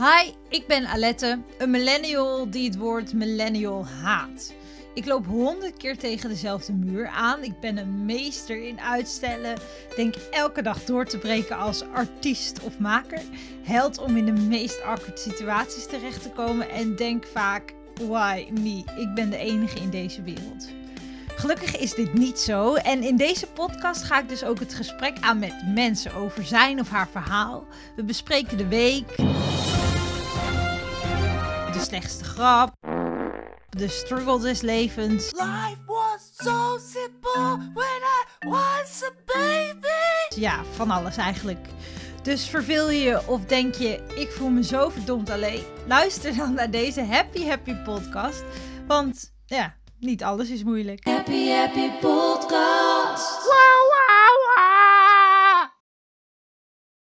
Hi, ik ben Alette, een millennial die het woord millennial haat. Ik loop honderd keer tegen dezelfde muur aan. Ik ben een meester in uitstellen. Denk elke dag door te breken als artiest of maker. Held om in de meest awkward situaties terecht te komen. En denk vaak, why me? Ik ben de enige in deze wereld. Gelukkig is dit niet zo. En in deze podcast ga ik dus ook het gesprek aan met mensen over zijn of haar verhaal. We bespreken de week. De slechtste grap. De struggle des levens. Life was so simple when I was a baby. Ja, van alles eigenlijk. Dus verveel je je of denk je, ik voel me zo verdomd alleen? Luister dan naar deze Happy Happy podcast. Want ja, niet alles is moeilijk. Happy Happy Podcast.